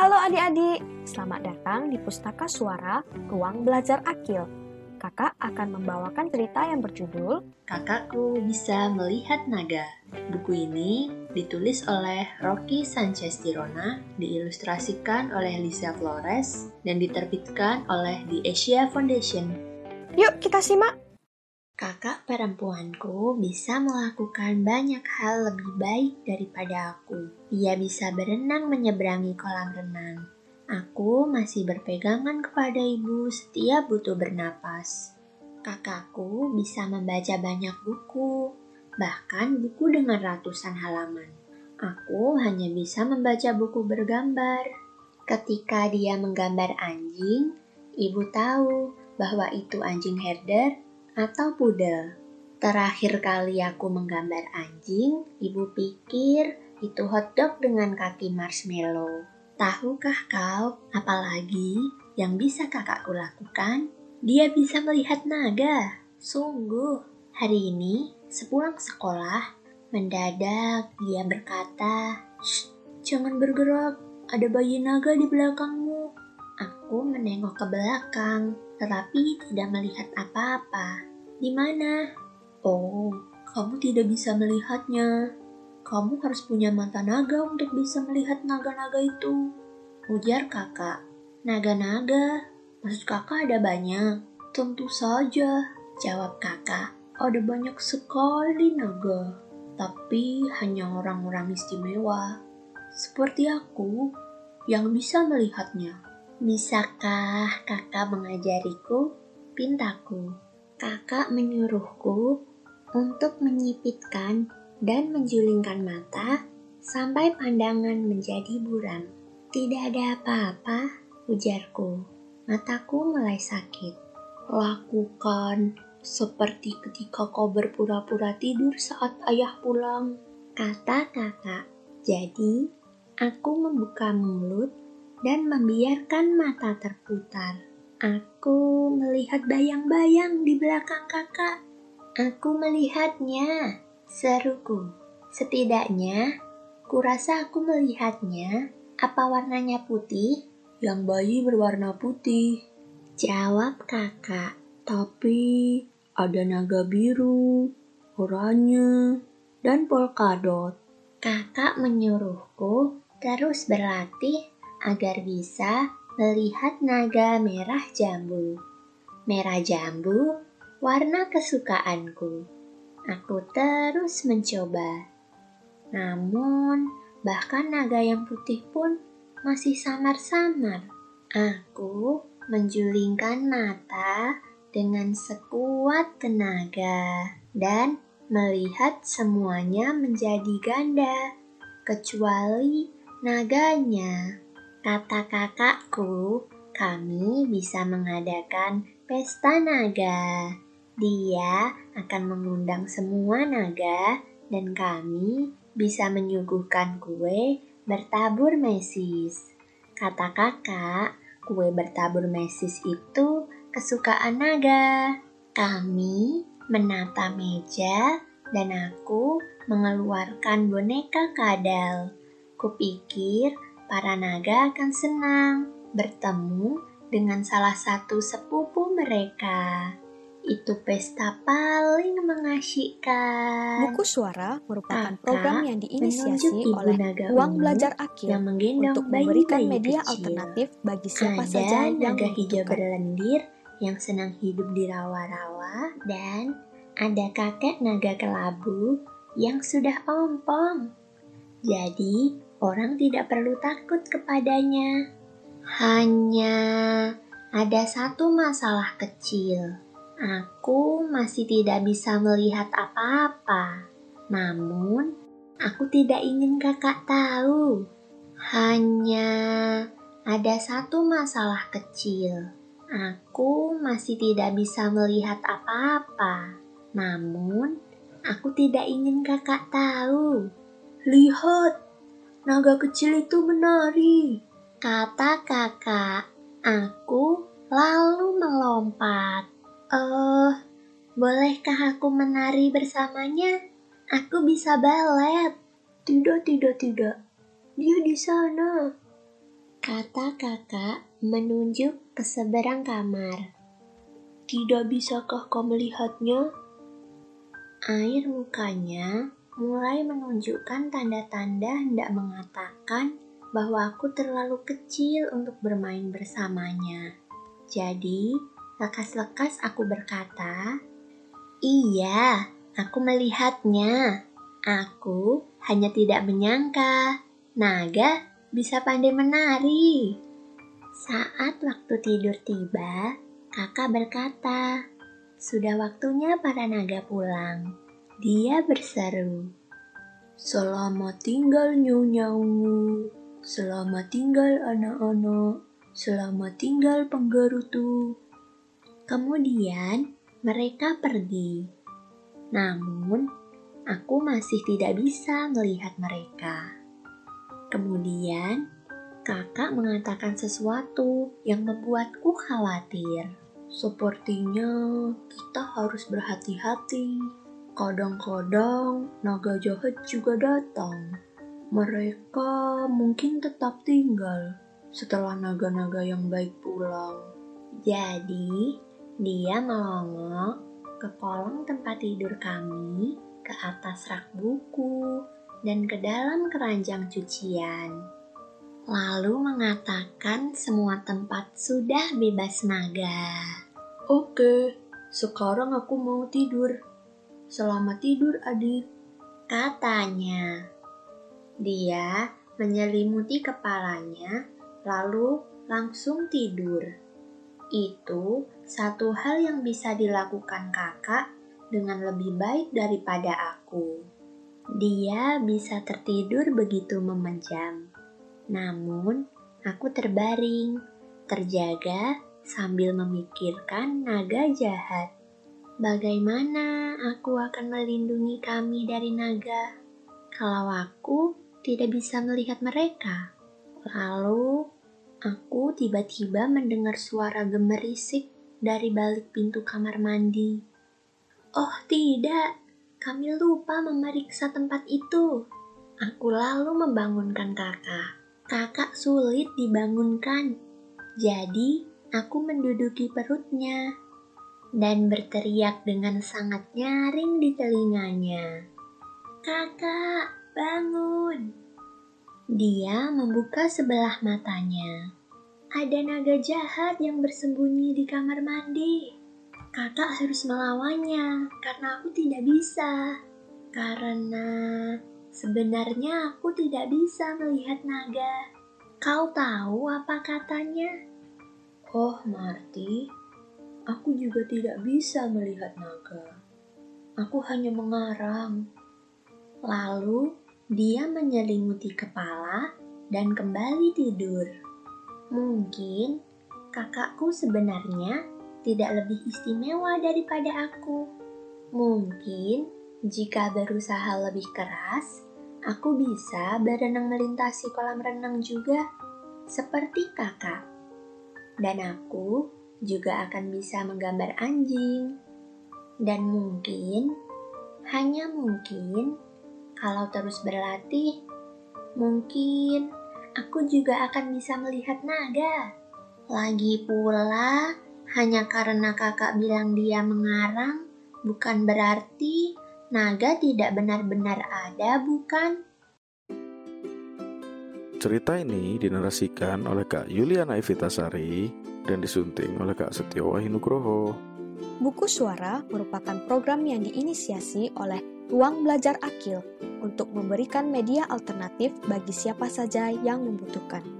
Halo adik-adik, selamat datang di Pustaka Suara Ruang Belajar Akil. Kakak akan membawakan cerita yang berjudul Kakakku Bisa Melihat Naga. Buku ini ditulis oleh Rocky Sanchez Tirona, diilustrasikan oleh Lisa Flores, dan diterbitkan oleh The Asia Foundation. Yuk kita simak! Kakak perempuanku bisa melakukan banyak hal lebih baik daripada aku. Ia bisa berenang menyeberangi kolam renang. Aku masih berpegangan kepada ibu setiap butuh bernapas. Kakakku bisa membaca banyak buku, bahkan buku dengan ratusan halaman. Aku hanya bisa membaca buku bergambar. Ketika dia menggambar anjing, ibu tahu bahwa itu anjing herder atau pudel. Terakhir kali aku menggambar anjing, ibu pikir itu hotdog dengan kaki marshmallow. Tahukah kau apalagi yang bisa kakakku lakukan? Dia bisa melihat naga. Sungguh, hari ini sepulang sekolah, mendadak dia berkata, jangan bergerak, ada bayi naga di belakangmu. Aku menengok ke belakang, tetapi tidak melihat apa-apa. Di mana? Oh, kamu tidak bisa melihatnya. Kamu harus punya mata naga untuk bisa melihat naga-naga itu. Ujar kakak. Naga-naga? Maksud kakak ada banyak? Tentu saja, jawab kakak. Ada banyak sekali naga, tapi hanya orang-orang istimewa. Seperti aku yang bisa melihatnya. Bisakah kakak mengajariku? Pintaku. Kakak menyuruhku untuk menyipitkan dan menjulingkan mata sampai pandangan menjadi buram. Tidak ada apa-apa, ujarku. Mataku mulai sakit. Lakukan seperti ketika kau berpura-pura tidur saat ayah pulang, kata kakak. Jadi, aku membuka mulut dan membiarkan mata terputar. Aku melihat bayang-bayang di belakang kakak. Aku melihatnya, seruku. Setidaknya, kurasa aku melihatnya. Apa warnanya putih? Yang bayi berwarna putih. Jawab kakak. Tapi ada naga biru, oranye, dan polkadot. Kakak menyuruhku terus berlatih agar bisa melihat naga merah jambu. Merah jambu warna kesukaanku. Aku terus mencoba. Namun, bahkan naga yang putih pun masih samar-samar. Aku menjulingkan mata dengan sekuat tenaga dan melihat semuanya menjadi ganda, kecuali naganya. Kata kakakku, kami bisa mengadakan pesta naga. Dia akan mengundang semua naga dan kami bisa menyuguhkan kue bertabur mesis. Kata kakak, kue bertabur mesis itu kesukaan naga. Kami menata meja dan aku mengeluarkan boneka kadal. Kupikir para naga akan senang bertemu dengan salah satu sepupu mereka. Itu pesta paling mengasyikkan. Buku Suara merupakan Kakak program yang diinisiasi oleh Ruang Belajar Akil yang untuk memberikan media kecil. alternatif bagi siapa Ada saja yang naga hijau berlendir yang senang hidup di rawa-rawa dan ada kakek naga kelabu yang sudah ompong. Jadi, orang tidak perlu takut kepadanya. Hanya ada satu masalah kecil. Aku masih tidak bisa melihat apa-apa. Namun, aku tidak ingin kakak tahu. Hanya ada satu masalah kecil. Aku masih tidak bisa melihat apa-apa. Namun, aku tidak ingin kakak tahu. Lihat, naga kecil itu menari. Kata kakak, aku lalu melompat. Oh, bolehkah aku menari bersamanya? Aku bisa balet. Tidak, tidak, tidak. Dia di sana. Kata kakak menunjuk ke seberang kamar. Tidak bisakah kau melihatnya? Air mukanya mulai menunjukkan tanda-tanda hendak mengatakan bahwa aku terlalu kecil untuk bermain bersamanya. Jadi, lekas-lekas aku berkata, "Iya, aku melihatnya. Aku hanya tidak menyangka naga bisa pandai menari. Saat waktu tidur tiba, kakak berkata, sudah waktunya para naga pulang. Dia berseru, Selamat tinggal nyau-nyau, selamat tinggal anak-anak, selamat tinggal penggerutu. Kemudian mereka pergi. Namun, aku masih tidak bisa melihat mereka. Kemudian, kakak mengatakan sesuatu yang membuatku khawatir. Sepertinya kita harus berhati-hati. Kadang-kadang naga jahat juga datang. Mereka mungkin tetap tinggal setelah naga-naga yang baik pulang. Jadi, dia melongok ke kolong tempat tidur kami, ke atas rak buku, dan ke dalam keranjang cucian. Lalu mengatakan semua tempat sudah bebas naga. Oke, sekarang aku mau tidur. Selamat tidur adik, katanya. Dia menyelimuti kepalanya, lalu langsung tidur. Itu satu hal yang bisa dilakukan kakak dengan lebih baik daripada aku. Dia bisa tertidur begitu memejam. Namun, aku terbaring, terjaga sambil memikirkan naga jahat. Bagaimana aku akan melindungi kami dari naga kalau aku tidak bisa melihat mereka? Lalu, aku tiba-tiba mendengar suara gemerisik dari balik pintu kamar mandi. Oh tidak, kami lupa memeriksa tempat itu. Aku lalu membangunkan kakak. Kakak sulit dibangunkan. Jadi, aku menduduki perutnya dan berteriak dengan sangat nyaring di telinganya. Kakak, bangun! Dia membuka sebelah matanya. Ada naga jahat yang bersembunyi di kamar mandi. Kakak harus melawannya karena aku tidak bisa. Karena sebenarnya aku tidak bisa melihat naga. Kau tahu apa katanya? Oh, Marty, aku juga tidak bisa melihat naga. Aku hanya mengarang. Lalu dia menyelimuti kepala dan kembali tidur. Mungkin kakakku sebenarnya tidak lebih istimewa daripada aku. Mungkin jika berusaha lebih keras, aku bisa berenang melintasi kolam renang juga, seperti kakak. Dan aku juga akan bisa menggambar anjing. Dan mungkin, hanya mungkin, kalau terus berlatih, mungkin aku juga akan bisa melihat naga. Lagi pula, hanya karena kakak bilang dia mengarang, bukan berarti naga tidak benar-benar ada, bukan? Cerita ini dinarasikan oleh Kak Yuliana Evitasari dan disunting oleh Kak Setio Wahinugroho. Buku Suara merupakan program yang diinisiasi oleh Ruang Belajar Akil untuk memberikan media alternatif bagi siapa saja yang membutuhkan.